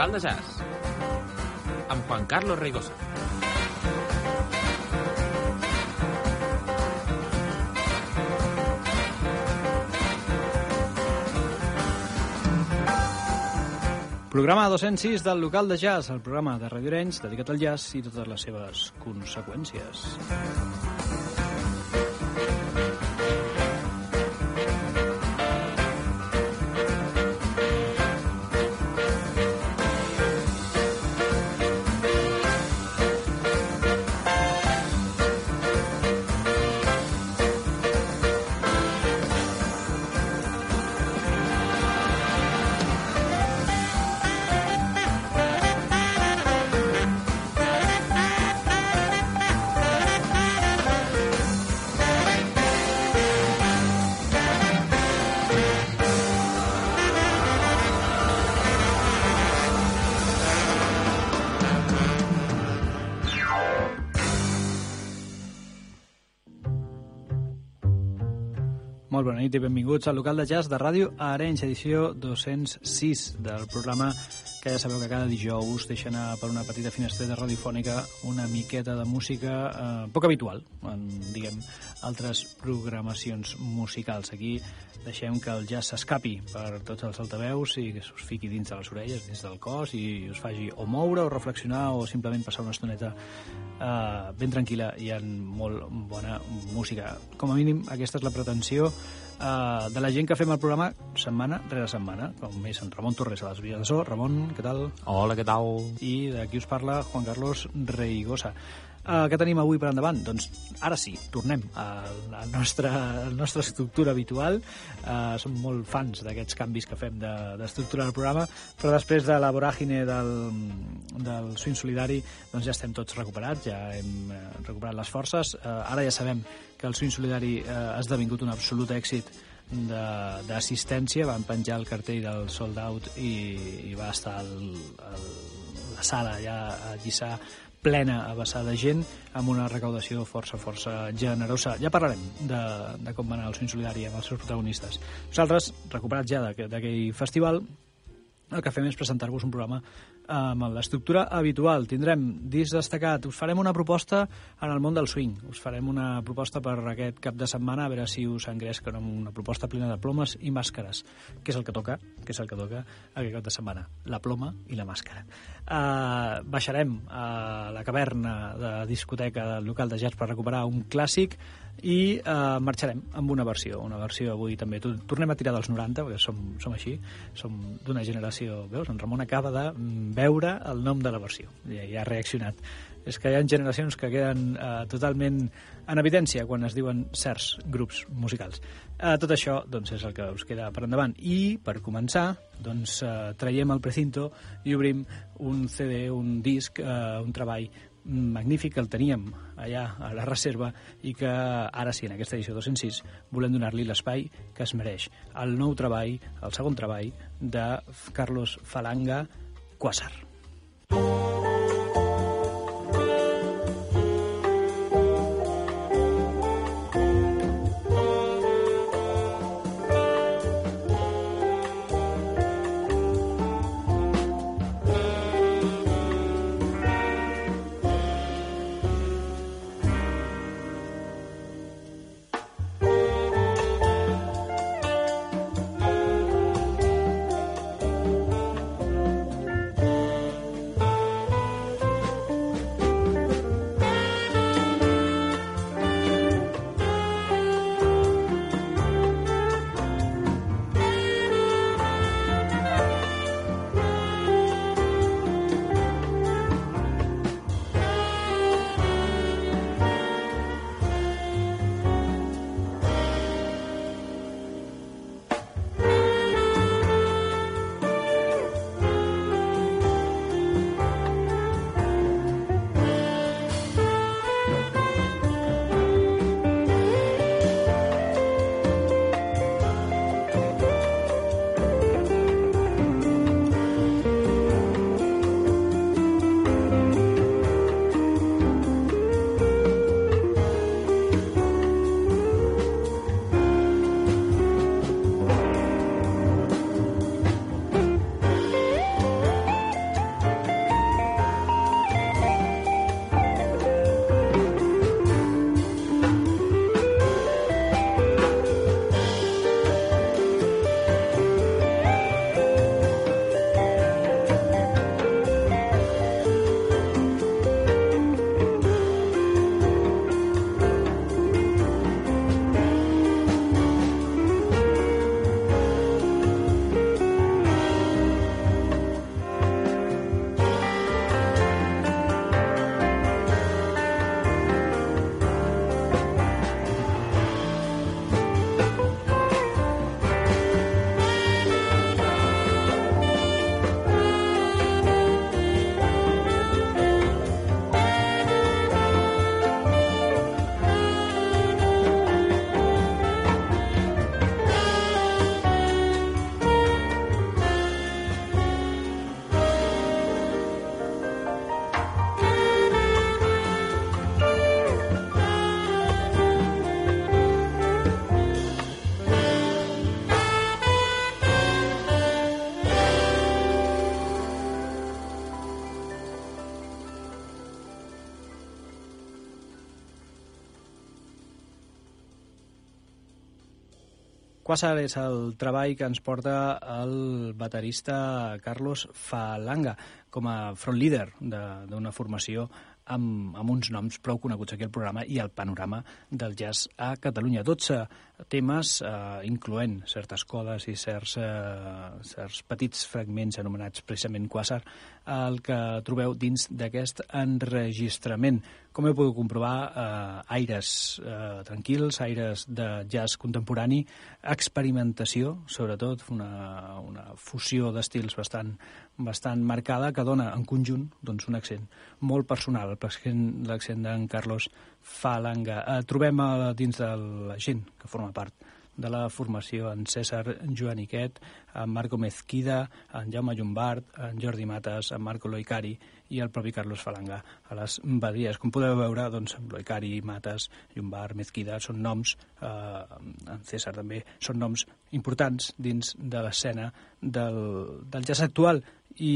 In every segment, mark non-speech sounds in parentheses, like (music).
local de jazz amb Juan Carlos Reigosa. Programa 206 del local de jazz, el programa de Radio Arenys dedicat al jazz i totes les seves conseqüències. Molt bona nit i benvinguts al local de jazz de ràdio Arenys, edició 206 del programa que ja sabeu que cada dijous deixa anar per una petita finestreta radiofònica una miqueta de música eh, poc habitual en, diguem, altres programacions musicals. Aquí deixem que el jazz s'escapi per tots els altaveus i que us fiqui dins de les orelles, dins del cos i us faci o moure o reflexionar o simplement passar una estoneta eh, ben tranquil·la i en molt bona música. Com a mínim, aquesta és la pretensió uh, de la gent que fem el programa setmana rere setmana, com és en Ramon Torres a les vies de so. Ramon, què tal? Hola, què tal? I d'aquí us parla Juan Carlos Reigosa. Uh, què tenim avui per endavant? Doncs ara sí, tornem a la nostra, a la nostra estructura habitual. Uh, som molt fans d'aquests canvis que fem d'estructura de, del programa, però després de la voràgine del, del swing solidari doncs ja estem tots recuperats, ja hem uh, recuperat les forces. Uh, ara ja sabem que el swing solidari uh, ha esdevingut un absolut èxit d'assistència, van penjar el cartell del sold out i, i va estar el, el, la sala ja a lliçar plena a vessar de gent amb una recaudació força, força generosa. Ja parlarem de, de com va anar el Swing Solidari amb els seus protagonistes. Nosaltres, recuperats ja d'aquell festival, el que fem és presentar-vos un programa amb l'estructura habitual. Tindrem disc destacat, us farem una proposta en el món del swing, us farem una proposta per aquest cap de setmana, a veure si us engresca una proposta plena de plomes i màscares, que és el que toca, que és el que toca aquest cap de setmana, la ploma i la màscara. Uh, baixarem a la caverna de discoteca del local de jazz per recuperar un clàssic i uh, marxarem amb una versió, una versió avui també. Tornem a tirar dels 90, perquè som, som així, som d'una generació... Veus, en Ramon acaba de veure el nom de la versió, ja, ja ha reaccionat. És que hi ha generacions que queden uh, totalment en evidència quan es diuen certs grups musicals. Uh, tot això doncs, és el que us queda per endavant. I, per començar, doncs, uh, traiem el precinto i obrim un CD, un disc, uh, un treball magnífic que el teníem allà a la reserva i que ara sí, en aquesta edició 206, volem donar-li l'espai que es mereix. El nou treball, el segon treball de Carlos Falanga, Quasar. Quasar és el treball que ens porta el baterista Carlos Falanga com a front leader d'una formació amb, amb uns noms prou coneguts aquí al programa i al panorama del jazz a Catalunya. 12 temes, eh, incloent certes codes i certs, eh, certs petits fragments anomenats precisament quasar, el que trobeu dins d'aquest enregistrament. Com heu pogut comprovar, eh, aires eh, tranquils, aires de jazz contemporani, experimentació, sobretot, una, una fusió d'estils bastant, bastant marcada que dona en conjunt doncs, un accent molt personal, l'accent d'en Carlos Falanga. Eh, trobem a, dins de la gent que forma part de la formació en César Joaniquet, en Marco Mezquida, en Jaume Llombard, en Jordi Mates, en Marco Loicari i el propi Carlos Falanga a les badies. Com podeu veure, doncs, Loicari, Mates, Llombard, Mezquida són noms, eh, en César també, són noms importants dins de l'escena del, del jazz actual i,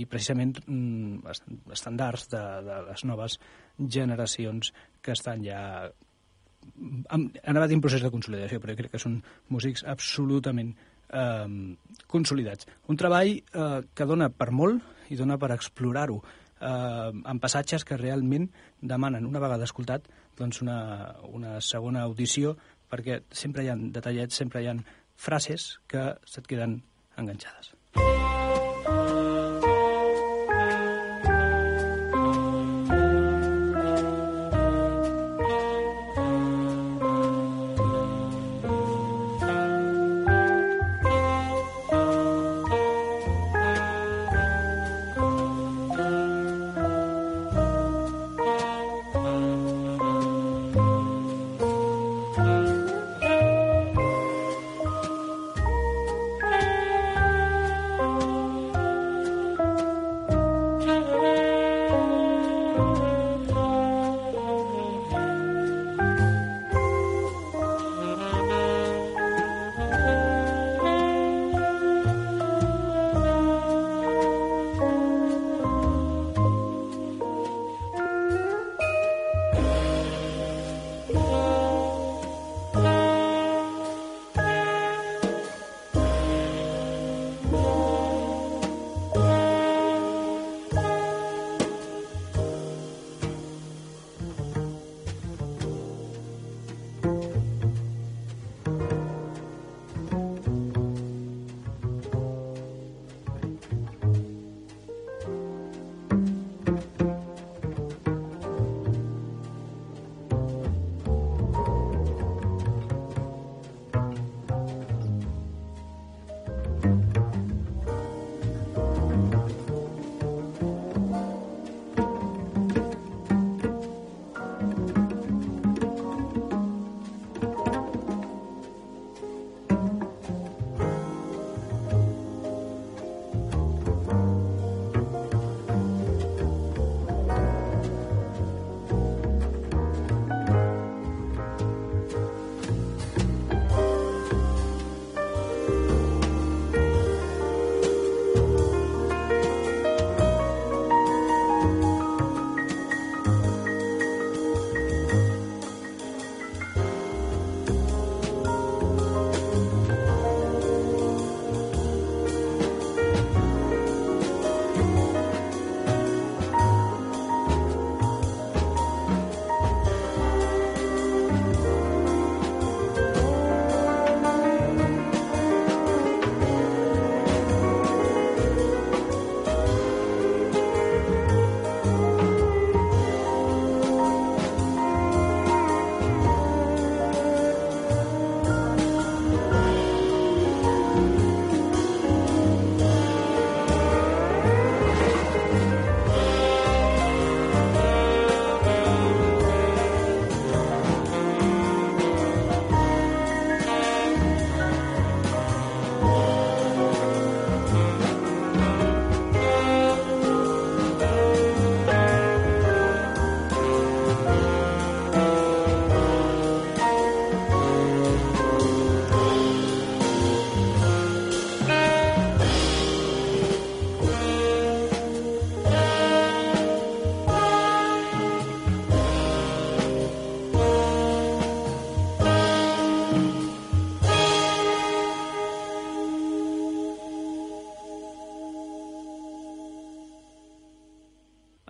i precisament mm, estàndards de, de les noves generacions que estan ja han acabat un procés de consolidació, però crec que són músics absolutament eh, consolidats. Un treball eh, que dona per molt i dona per explorar-ho eh, en passatges que realment demanen, una vegada escoltat, doncs una, una segona audició, perquè sempre hi ha detallets, sempre hi ha frases que se't queden enganxades.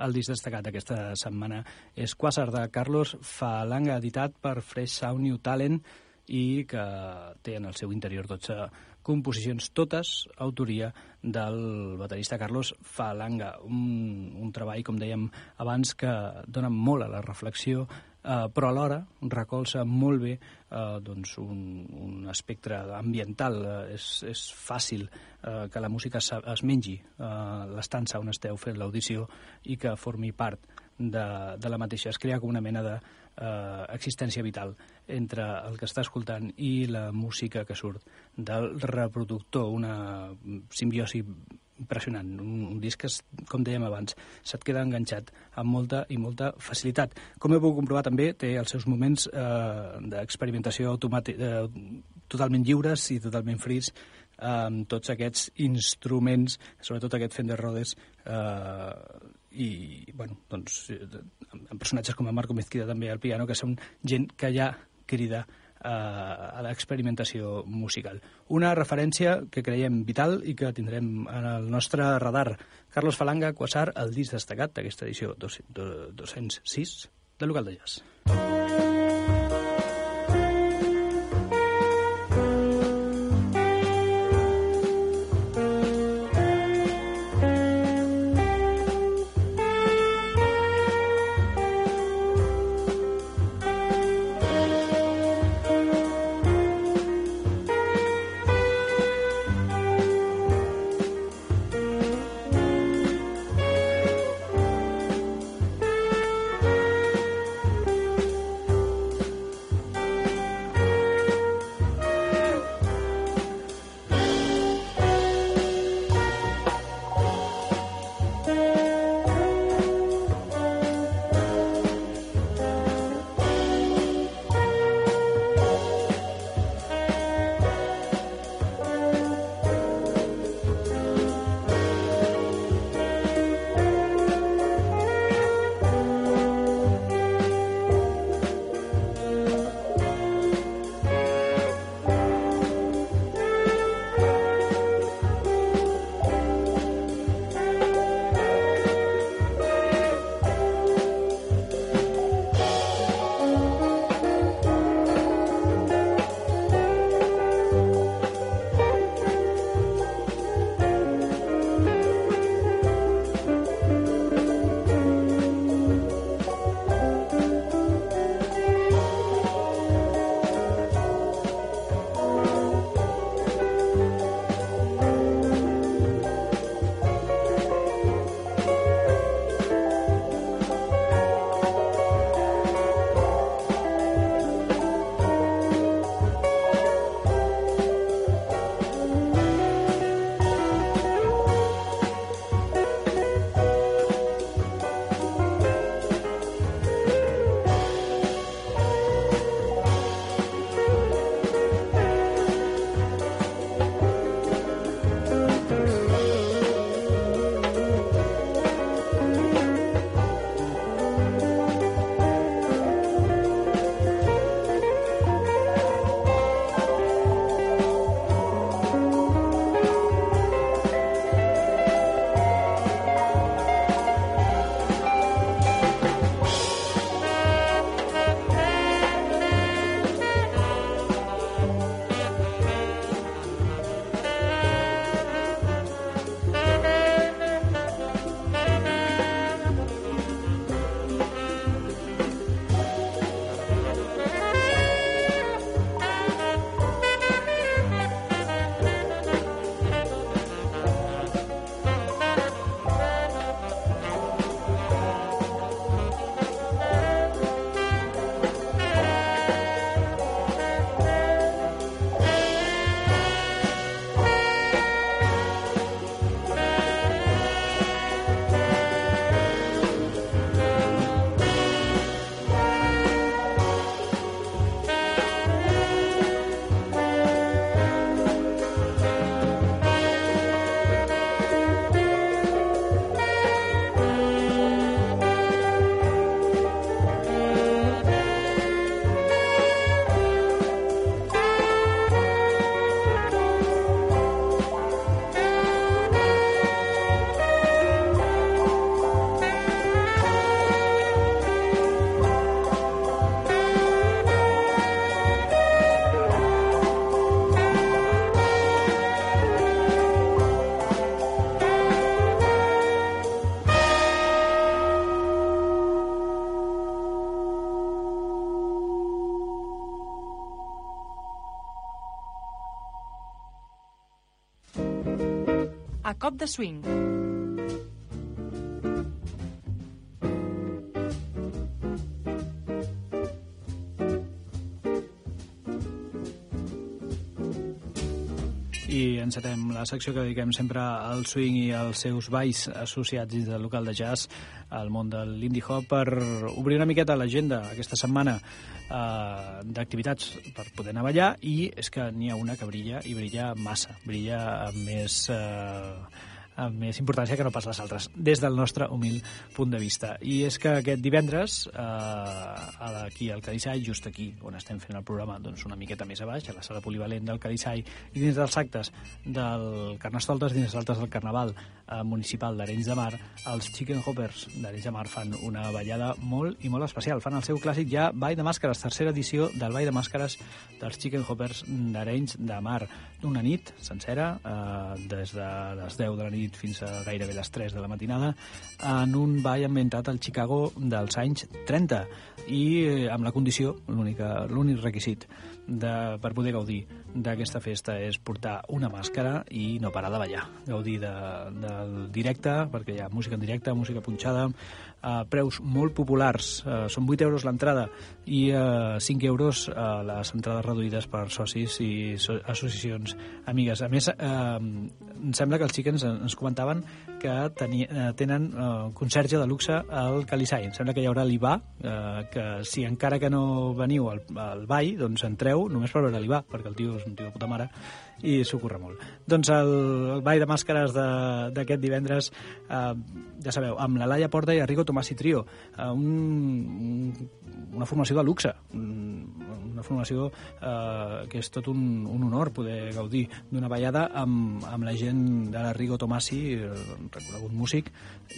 El disc destacat d'aquesta setmana és Quasar de Carlos Falanga, editat per Fresh Sound New Talent i que té en el seu interior 12 composicions, totes autoria del baterista Carlos Falanga. Un, un treball, com dèiem abans, que dona molt a la reflexió, eh, però alhora recolza molt bé eh, doncs un, un espectre ambiental. Eh, és, és fàcil eh, que la música es, mengi eh, l'estança on esteu fent l'audició i que formi part de, de la mateixa. Es crea com una mena de eh, existència vital entre el que està escoltant i la música que surt del reproductor, una simbiosi impressionant, un, un disc que, com dèiem abans, se't queda enganxat amb molta i molta facilitat. Com heu pogut comprovar també, té els seus moments eh, d'experimentació eh, totalment lliures i totalment frits amb tots aquests instruments, sobretot aquest Fender Rhodes, eh, i, bueno, doncs, amb personatges com a Marco Mezquida també al piano, que són gent que ja crida eh, a l'experimentació musical. Una referència que creiem vital i que tindrem en el nostre radar. Carlos Falanga, Quasar, el disc destacat d'aquesta edició 206 de Local de Jazz. Cop de swing. I encetem la secció que dediquem sempre al swing i als seus balls associats dins del local de jazz al món de l'indie hop per obrir una miqueta l'agenda aquesta setmana eh, d'activitats per poder anar a ballar i és que n'hi ha una que brilla i brilla massa, brilla amb més... Eh, amb més importància que no pas les altres, des del nostre humil punt de vista. I és que aquest divendres, eh, aquí al Cadissai, just aquí on estem fent el programa, doncs una miqueta més a baix, a la sala polivalent del Cadissai, i dins dels actes del Carnestoltes, dins dels actes del Carnaval municipal d'Arenys de Mar, els Chicken Hoppers d'Arenys de Mar fan una ballada molt i molt especial. Fan el seu clàssic ja Ball de Màscares, tercera edició del Ball de Màscares dels Chicken Hoppers d'Arenys de Mar. Una nit sencera, eh, des de les 10 de la nit nit fins a gairebé les 3 de la matinada en un ball ambientat al Chicago dels anys 30 i eh, amb la condició, l'únic requisit de, per poder gaudir d'aquesta festa és portar una màscara i no parar de ballar, gaudir de, del directe, perquè hi ha música en directe, música punxada, a preus molt populars. Eh, són 8 euros l'entrada i eh, 5 euros eh, les entrades reduïdes per socis i so associacions amigues. A més, eh, em sembla que els xiquens ens comentaven que teni, eh, tenen eh, conserge de luxe al Calisai. Em sembla que hi haurà l'IVA, eh, que si encara que no veniu al, al ball, doncs entreu només per veure l'IVA, perquè el tio és un tio de puta mare i s'ho corre molt. Doncs el, el ball de màscares d'aquest divendres, eh, ja sabeu, amb la Laia Porta i Arrigo Tomàs i Trio, eh, un, un, una formació de luxe, una formació eh, que és tot un, un honor poder gaudir d'una ballada amb, amb la gent de l'Arrigo Tomasi, reconegut músic,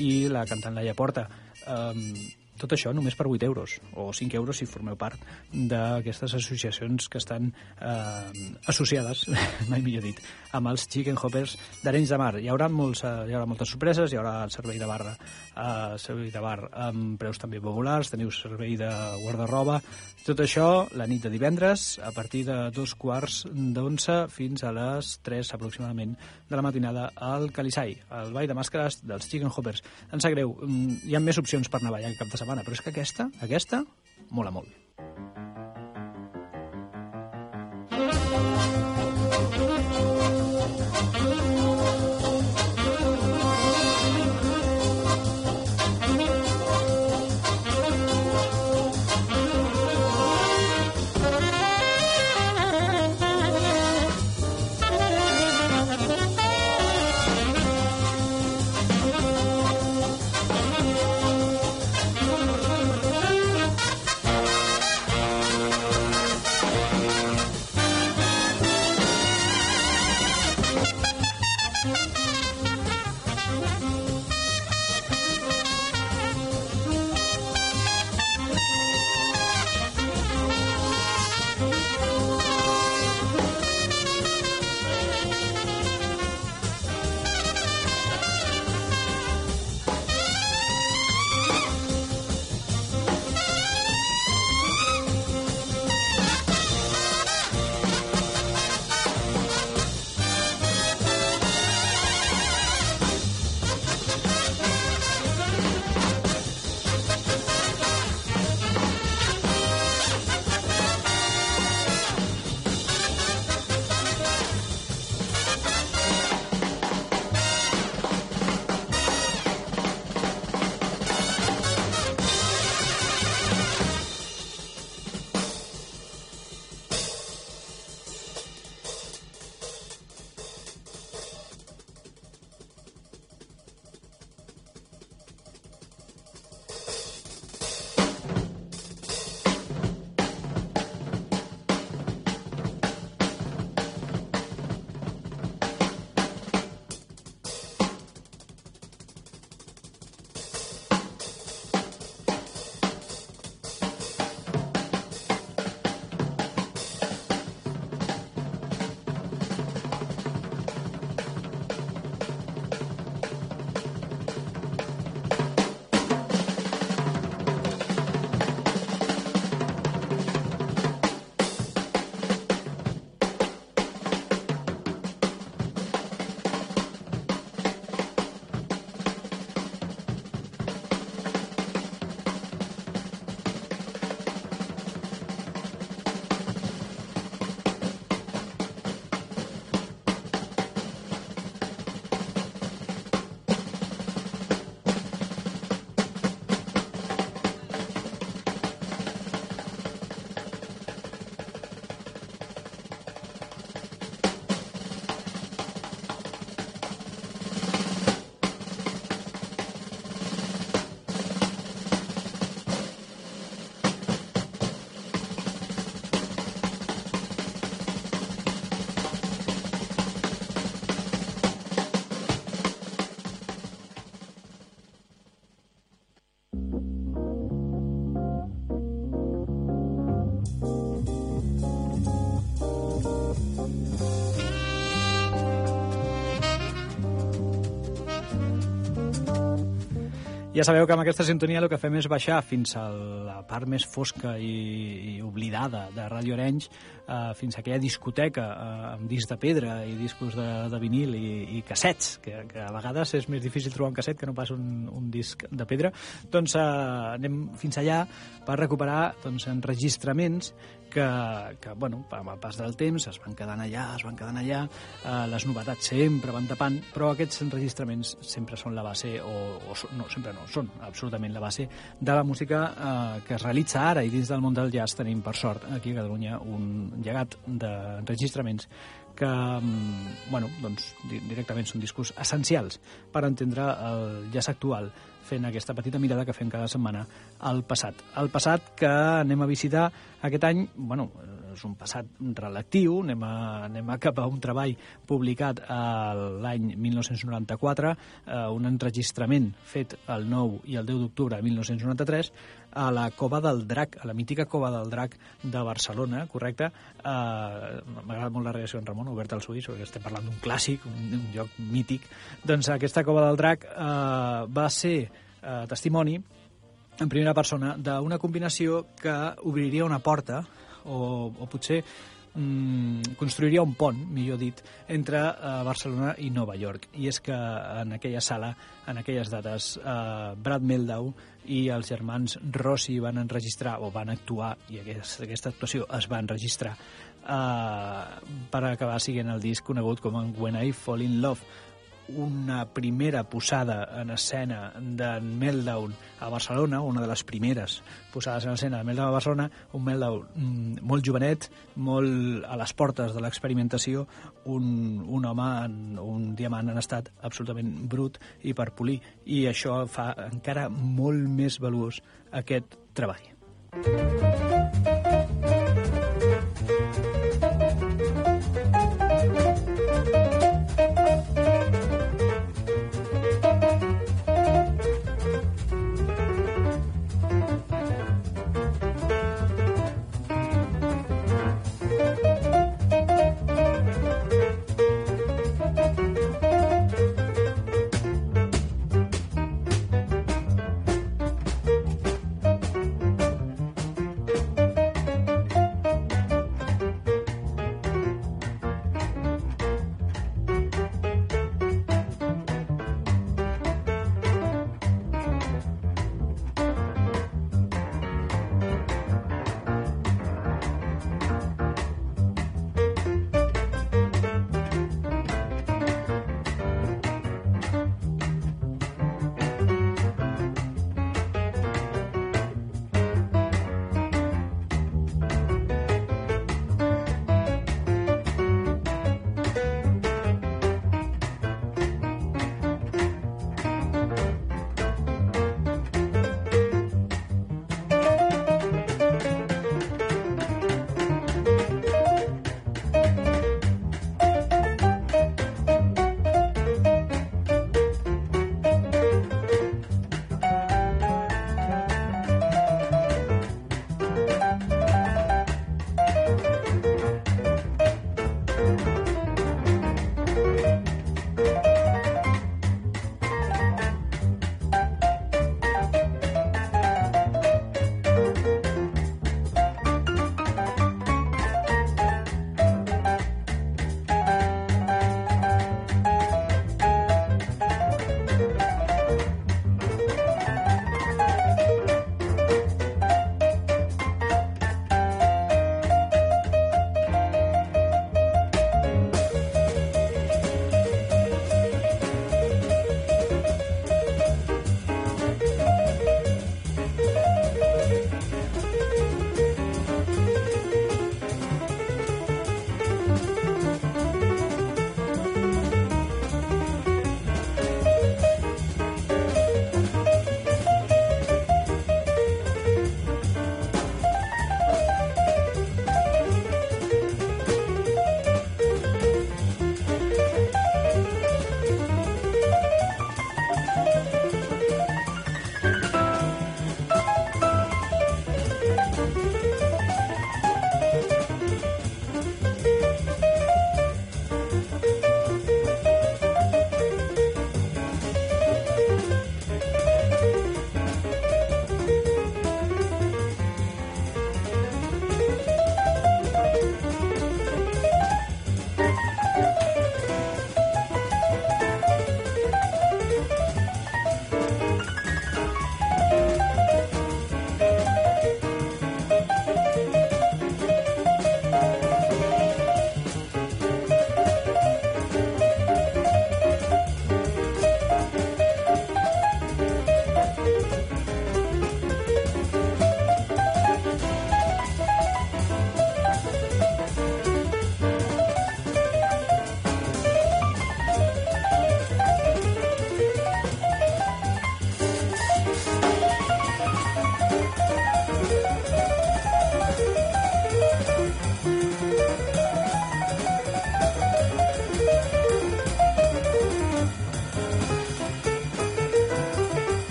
i la cantant Laia Porta. Eh, tot això només per 8 euros, o 5 euros si formeu part d'aquestes associacions que estan eh, associades, (laughs) mai millor dit, amb els Chicken Hoppers d'Arenys de Mar. Hi haurà, molts, eh, hi haurà moltes sorpreses, hi haurà el servei de barra, eh, servei de bar amb preus també populars, teniu servei de guardarroba, tot això la nit de divendres, a partir de dos quarts d'onze fins a les 3 aproximadament de la matinada al Calisai, al ball de màscares dels Chicken Hoppers. Em sap greu, mm, hi ha més opcions per anar a ballar cap de setmana, però és que aquesta, aquesta, mola molt. Ja sabeu que amb aquesta sintonia el que fem és baixar fins a la part més fosca i, i oblidada de Ràdio Arenys, eh, fins a aquella discoteca eh, amb discs de pedra i discos de, de vinil i, i cassets, que, que a vegades és més difícil trobar un casset que no pas un, un disc de pedra, doncs eh, anem fins allà per recuperar doncs, enregistraments que, que bueno, amb el pas del temps es van quedant allà, es van quedant allà, eh, les novetats sempre van tapant, però aquests enregistraments sempre són la base, o, o no, sempre no, són absolutament la base de la música eh, que es realitza ara i dins del món del jazz tenim, per sort, aquí a Catalunya un llegat d'enregistraments que mm, bueno, doncs, directament són discos essencials per entendre el jazz actual fent aquesta petita mirada que fem cada setmana al passat. El passat que anem a visitar aquest any, bueno, és un passat relatiu, anem a, anem a cap a un treball publicat l'any 1994, eh, un enregistrament fet el 9 i el 10 d'octubre de 1993, a la Cova del Drac, a la mítica Cova del Drac de Barcelona, correcte? Eh, M'agrada molt la reacció en Ramon, obert als ulls, perquè estem parlant d'un clàssic, un, un lloc mític. Doncs aquesta Cova del Drac eh, va ser eh, testimoni en primera persona d'una combinació que obriria una porta o, o potser mm, construiria un pont, millor dit, entre uh, Barcelona i Nova York. I és que en aquella sala, en aquelles dates, uh, Brad Meldau i els germans Rossi van enregistrar, o van actuar, i aquesta, aquesta actuació es va enregistrar, uh, per acabar siguent el disc conegut com When I Fall in Love, una primera posada en escena de Meltdown a Barcelona, una de les primeres posades en escena de Meltdown a Barcelona, un Meltdown mm, molt jovenet, molt a les portes de l'experimentació, un, un home, en, un diamant en estat absolutament brut i per polir. I això fa encara molt més valuós aquest treball.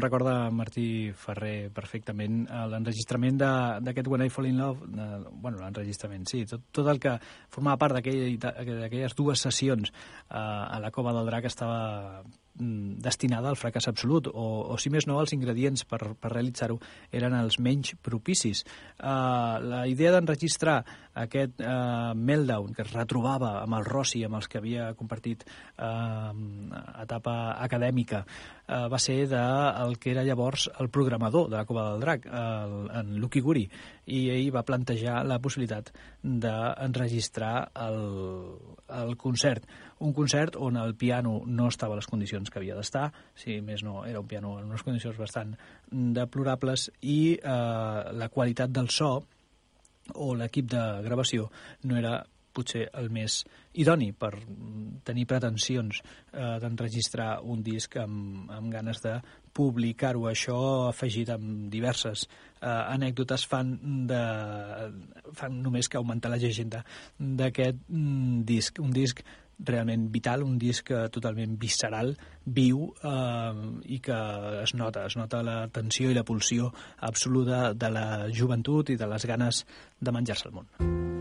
Recorda Martí Ferrer perfectament, eh, l'enregistrament de- d'aquest When I Fall in Love, eh, bueno, l'enregistrament, sí, tot, tot el que formava part d'aquell- d'aquelles dues sessions eh, a la Cova del Drac estava mm, destinada al fracàs absolut, o, o si més no, els ingredients per, per realitzar-ho eren els menys propicis. Uh, la idea d'enregistrar aquest uh, meltdown que es retrobava amb el Rossi, amb els que havia compartit uh, etapa acadèmica, uh, va ser de el que era llavors el programador de la Cova del Drac, el, en Lucky Guri, i ell va plantejar la possibilitat d'enregistrar el, el concert. Un concert on el piano no estava a les condicions que havia d'estar, si més no, era un piano en unes condicions bastant deplorables, i eh, la qualitat del so o l'equip de gravació no era potser el més idoni per tenir pretensions eh, d'enregistrar un disc amb, amb ganes de publicar-ho. Això afegit amb diverses eh, anècdotes fan, de, fan només que augmentar la llegenda d'aquest mm, disc. Un disc realment vital, un disc eh, totalment visceral, viu eh, i que es nota, es nota la tensió i la pulsió absoluta de la joventut i de les ganes de menjar-se el món.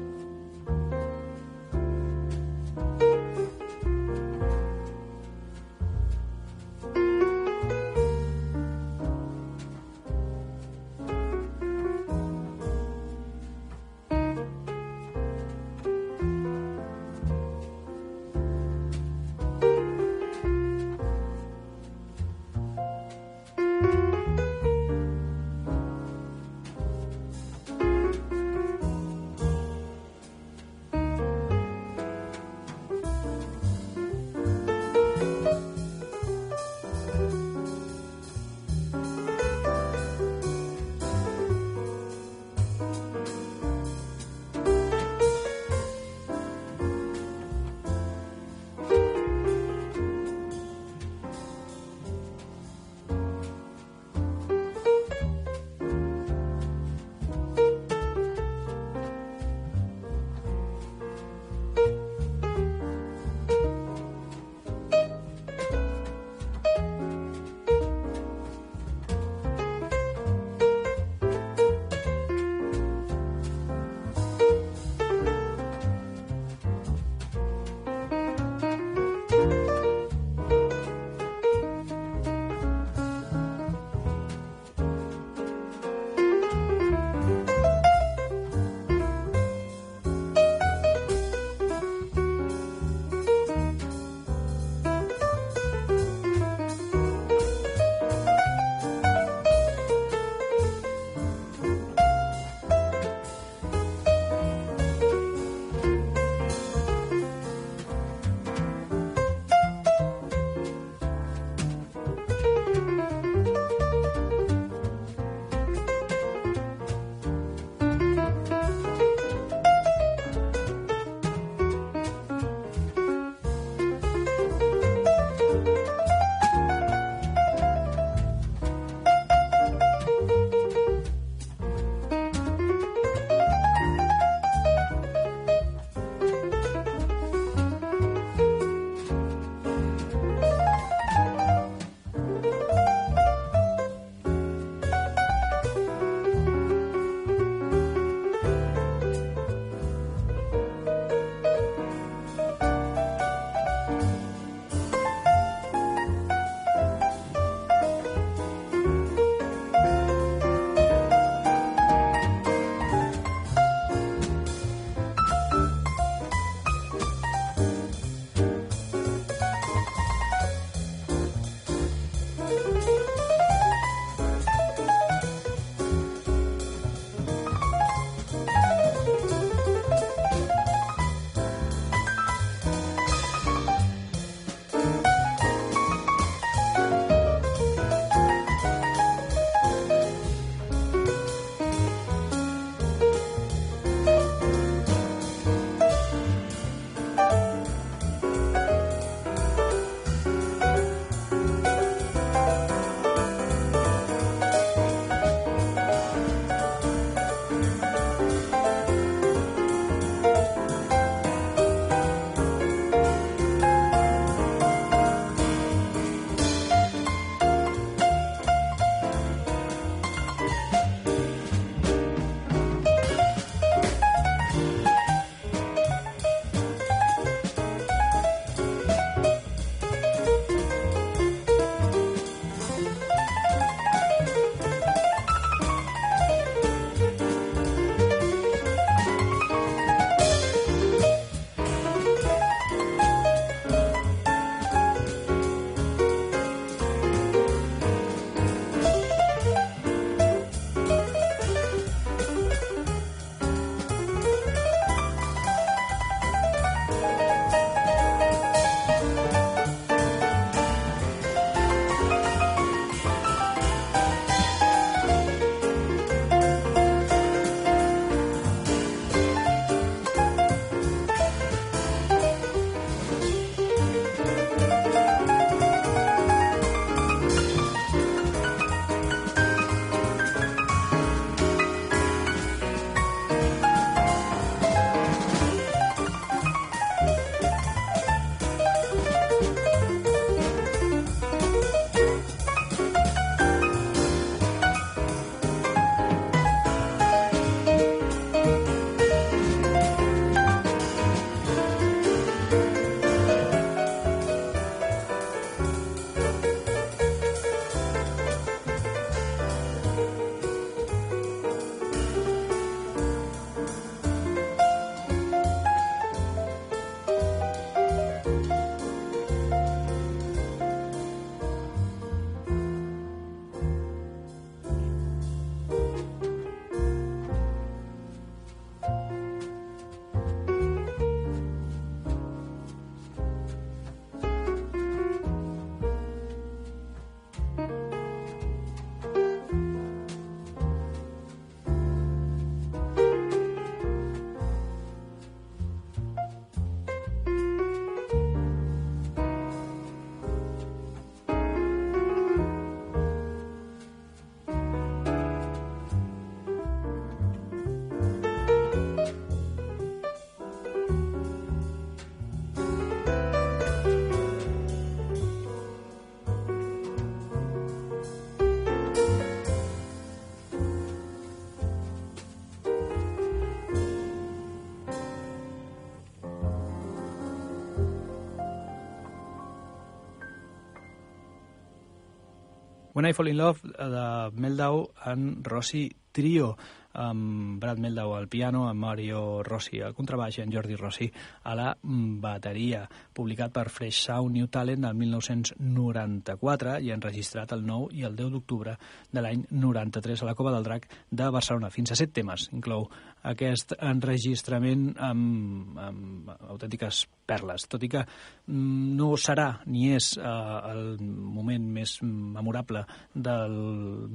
When I Fall in Love de Meldau en Rossi Trio amb Brad Meldau al piano, amb Mario Rossi al contrabaix i en Jordi Rossi a la bateria. Publicat per Fresh Sound New Talent el 1994 i enregistrat el 9 i el 10 d'octubre de l'any 93 a la Cova del Drac de Barcelona. Fins a set temes inclou aquest enregistrament amb, amb autèntiques perles, tot i que mm, no serà ni és eh, el moment més memorable del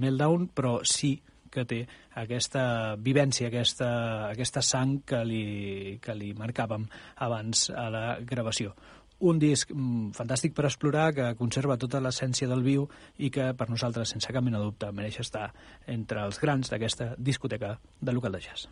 Meltdown, però sí que té aquesta vivència, aquesta, aquesta sang que li, que li marcàvem abans a la gravació. Un disc mm, fantàstic per explorar, que conserva tota l'essència del viu i que per nosaltres, sense cap mena de dubte, mereix estar entre els grans d'aquesta discoteca de local de jazz.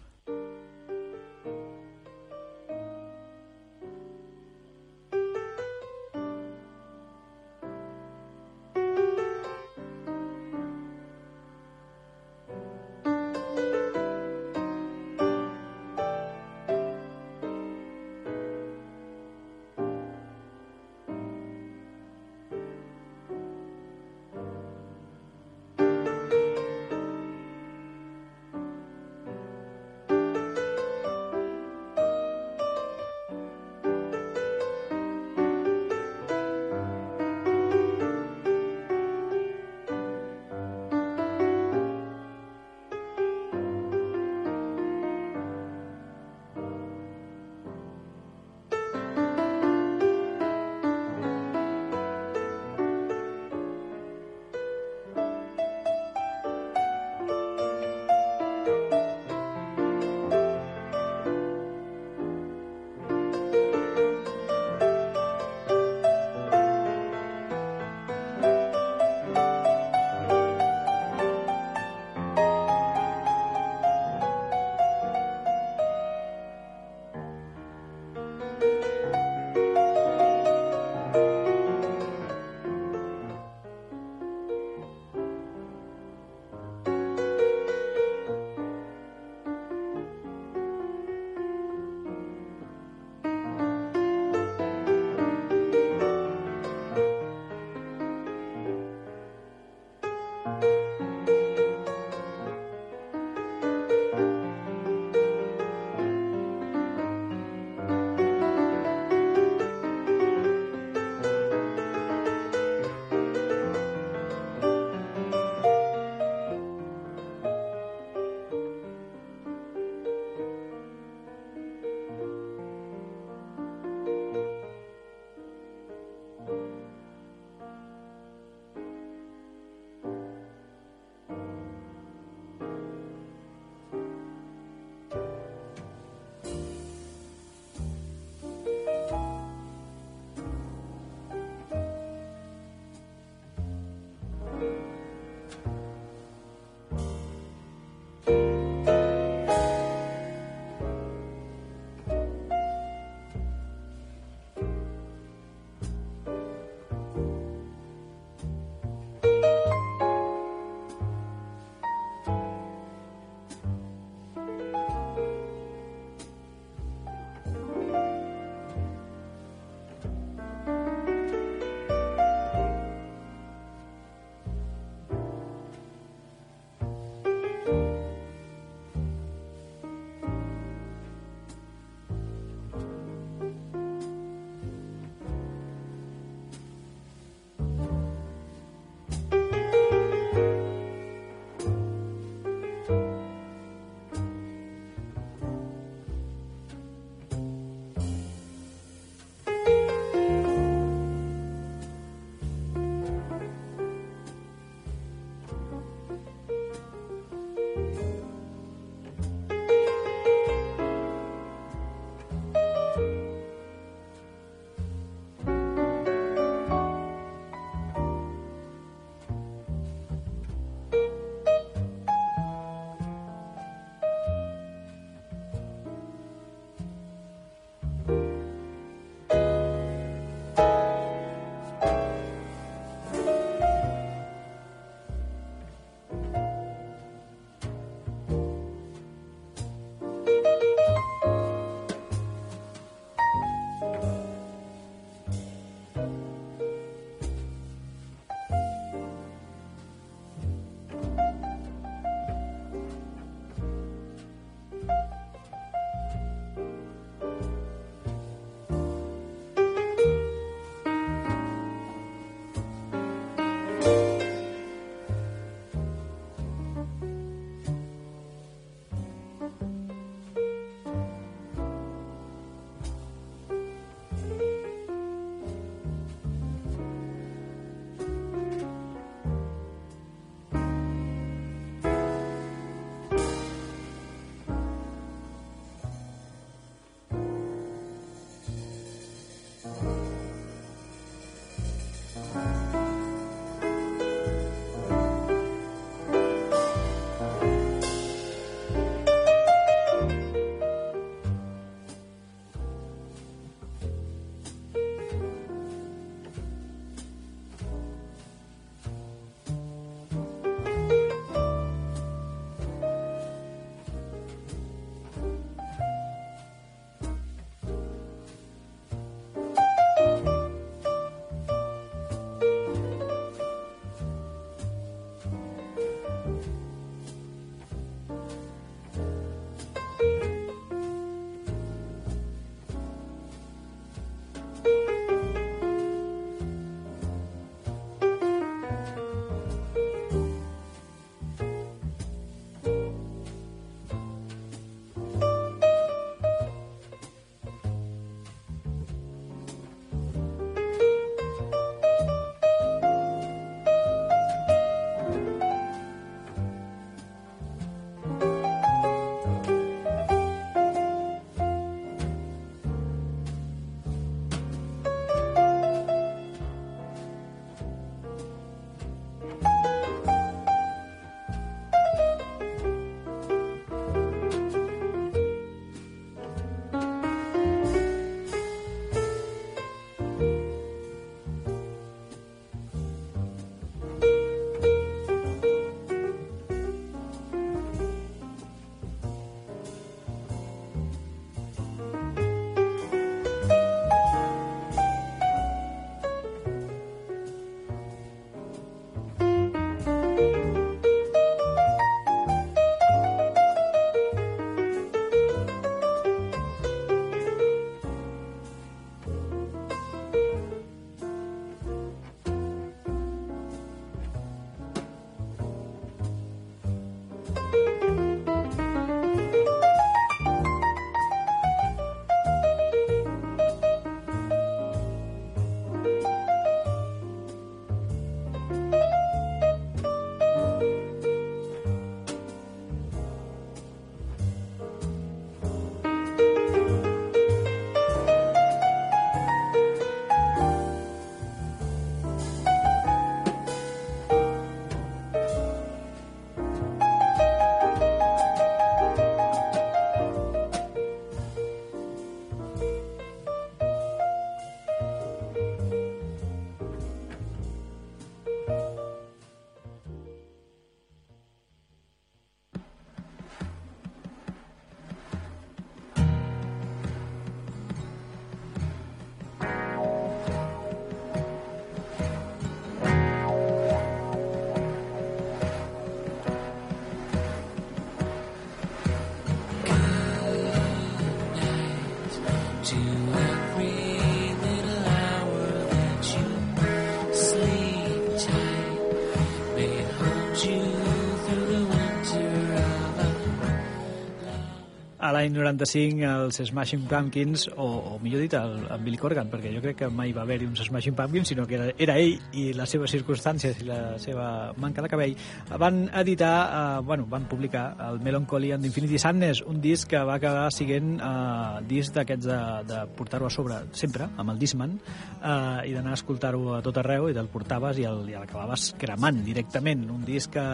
L'any 95 els Smashing Pumpkins, o, o millor dit, el, el Billy Corgan, perquè jo crec que mai va haver-hi uns Smashing Pumpkins, sinó que era, era ell i les seves circumstàncies i la seva manca de cabell, van editar, eh, bueno, van publicar el Melancholy and Infinity Sadness, un disc que va acabar siguent eh, disc d'aquests de, de portar-ho a sobre sempre, amb el Discman, eh, i d'anar a escoltar-ho a tot arreu, i te'l portaves i l'acabaves cremant directament. Un disc que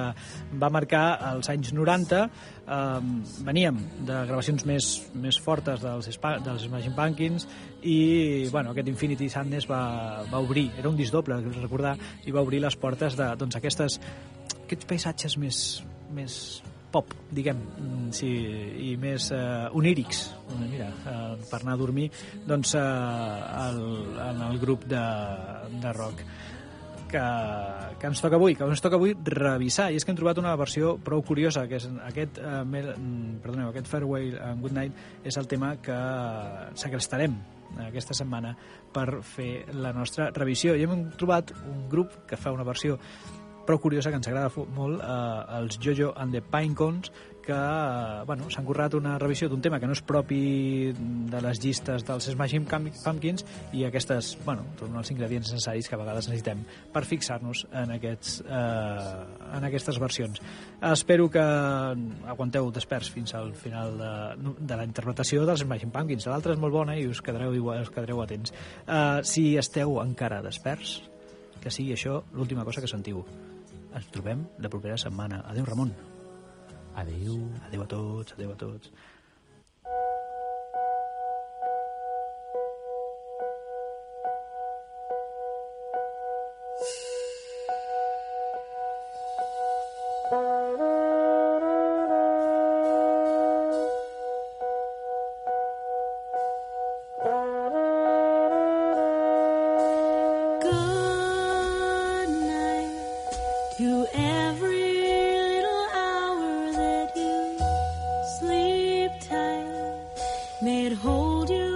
va marcar els anys 90, eh, veníem de gravacions més, més fortes dels, dels Imagine Pumpkins i bueno, aquest Infinity Sadness va, va obrir, era un disc doble, recordar, i va obrir les portes de doncs, aquestes, aquests paisatges més, més pop, diguem, sí, i més uh, onírics, mira, uh, per anar a dormir, doncs uh, el, en el grup de, de rock que, que ens toca avui, que ens toca avui revisar, i és que hem trobat una versió prou curiosa, que és aquest, uh, mel, mm, perdoneu, aquest Farewell and Good Night és el tema que segrestarem aquesta setmana per fer la nostra revisió. I hem trobat un grup que fa una versió prou curiosa, que ens agrada molt, eh, els Jojo and the Pinecones, que bueno, s'han currat una revisió d'un tema que no és propi de les llistes dels Smashing Pumpkins i aquestes, bueno, són els ingredients necessaris que a vegades necessitem per fixar-nos en, aquests, eh, en aquestes versions. Espero que aguanteu desperts fins al final de, de la interpretació dels Smashing Pumpkins. L'altra és molt bona i us quedareu, igual, us quedareu atents. Eh, si esteu encara desperts, que sigui això l'última cosa que sentiu. Ens trobem la propera setmana. Adéu, Ramon. Adéu. Adéu a tots, adéu a tots. hold you